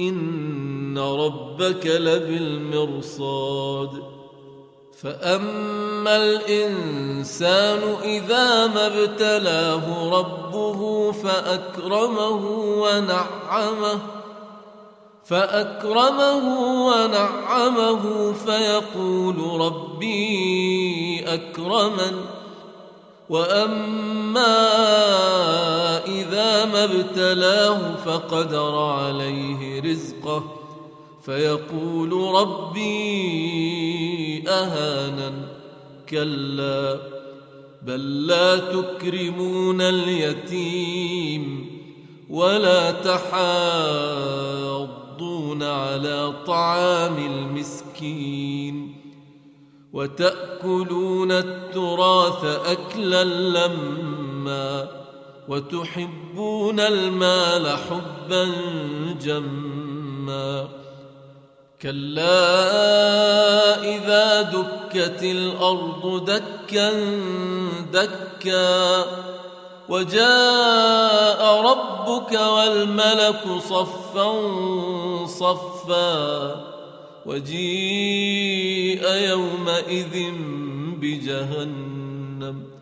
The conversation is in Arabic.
إن ربك لبالمرصاد. فأما الإنسان إذا ما ابتلاه ربه فأكرمه ونعمه فأكرمه ونعمه فيقول ربي أكرمن. وأما ابتلاه فقدر عليه رزقه فيقول ربي اهانن كلا بل لا تكرمون اليتيم ولا تحاضون على طعام المسكين وتأكلون التراث أكلا لما وتحبون المال حبا جما كلا إذا دكت الأرض دكا دكا وجاء ربك والملك صفا صفا وجيء يومئذ بجهنم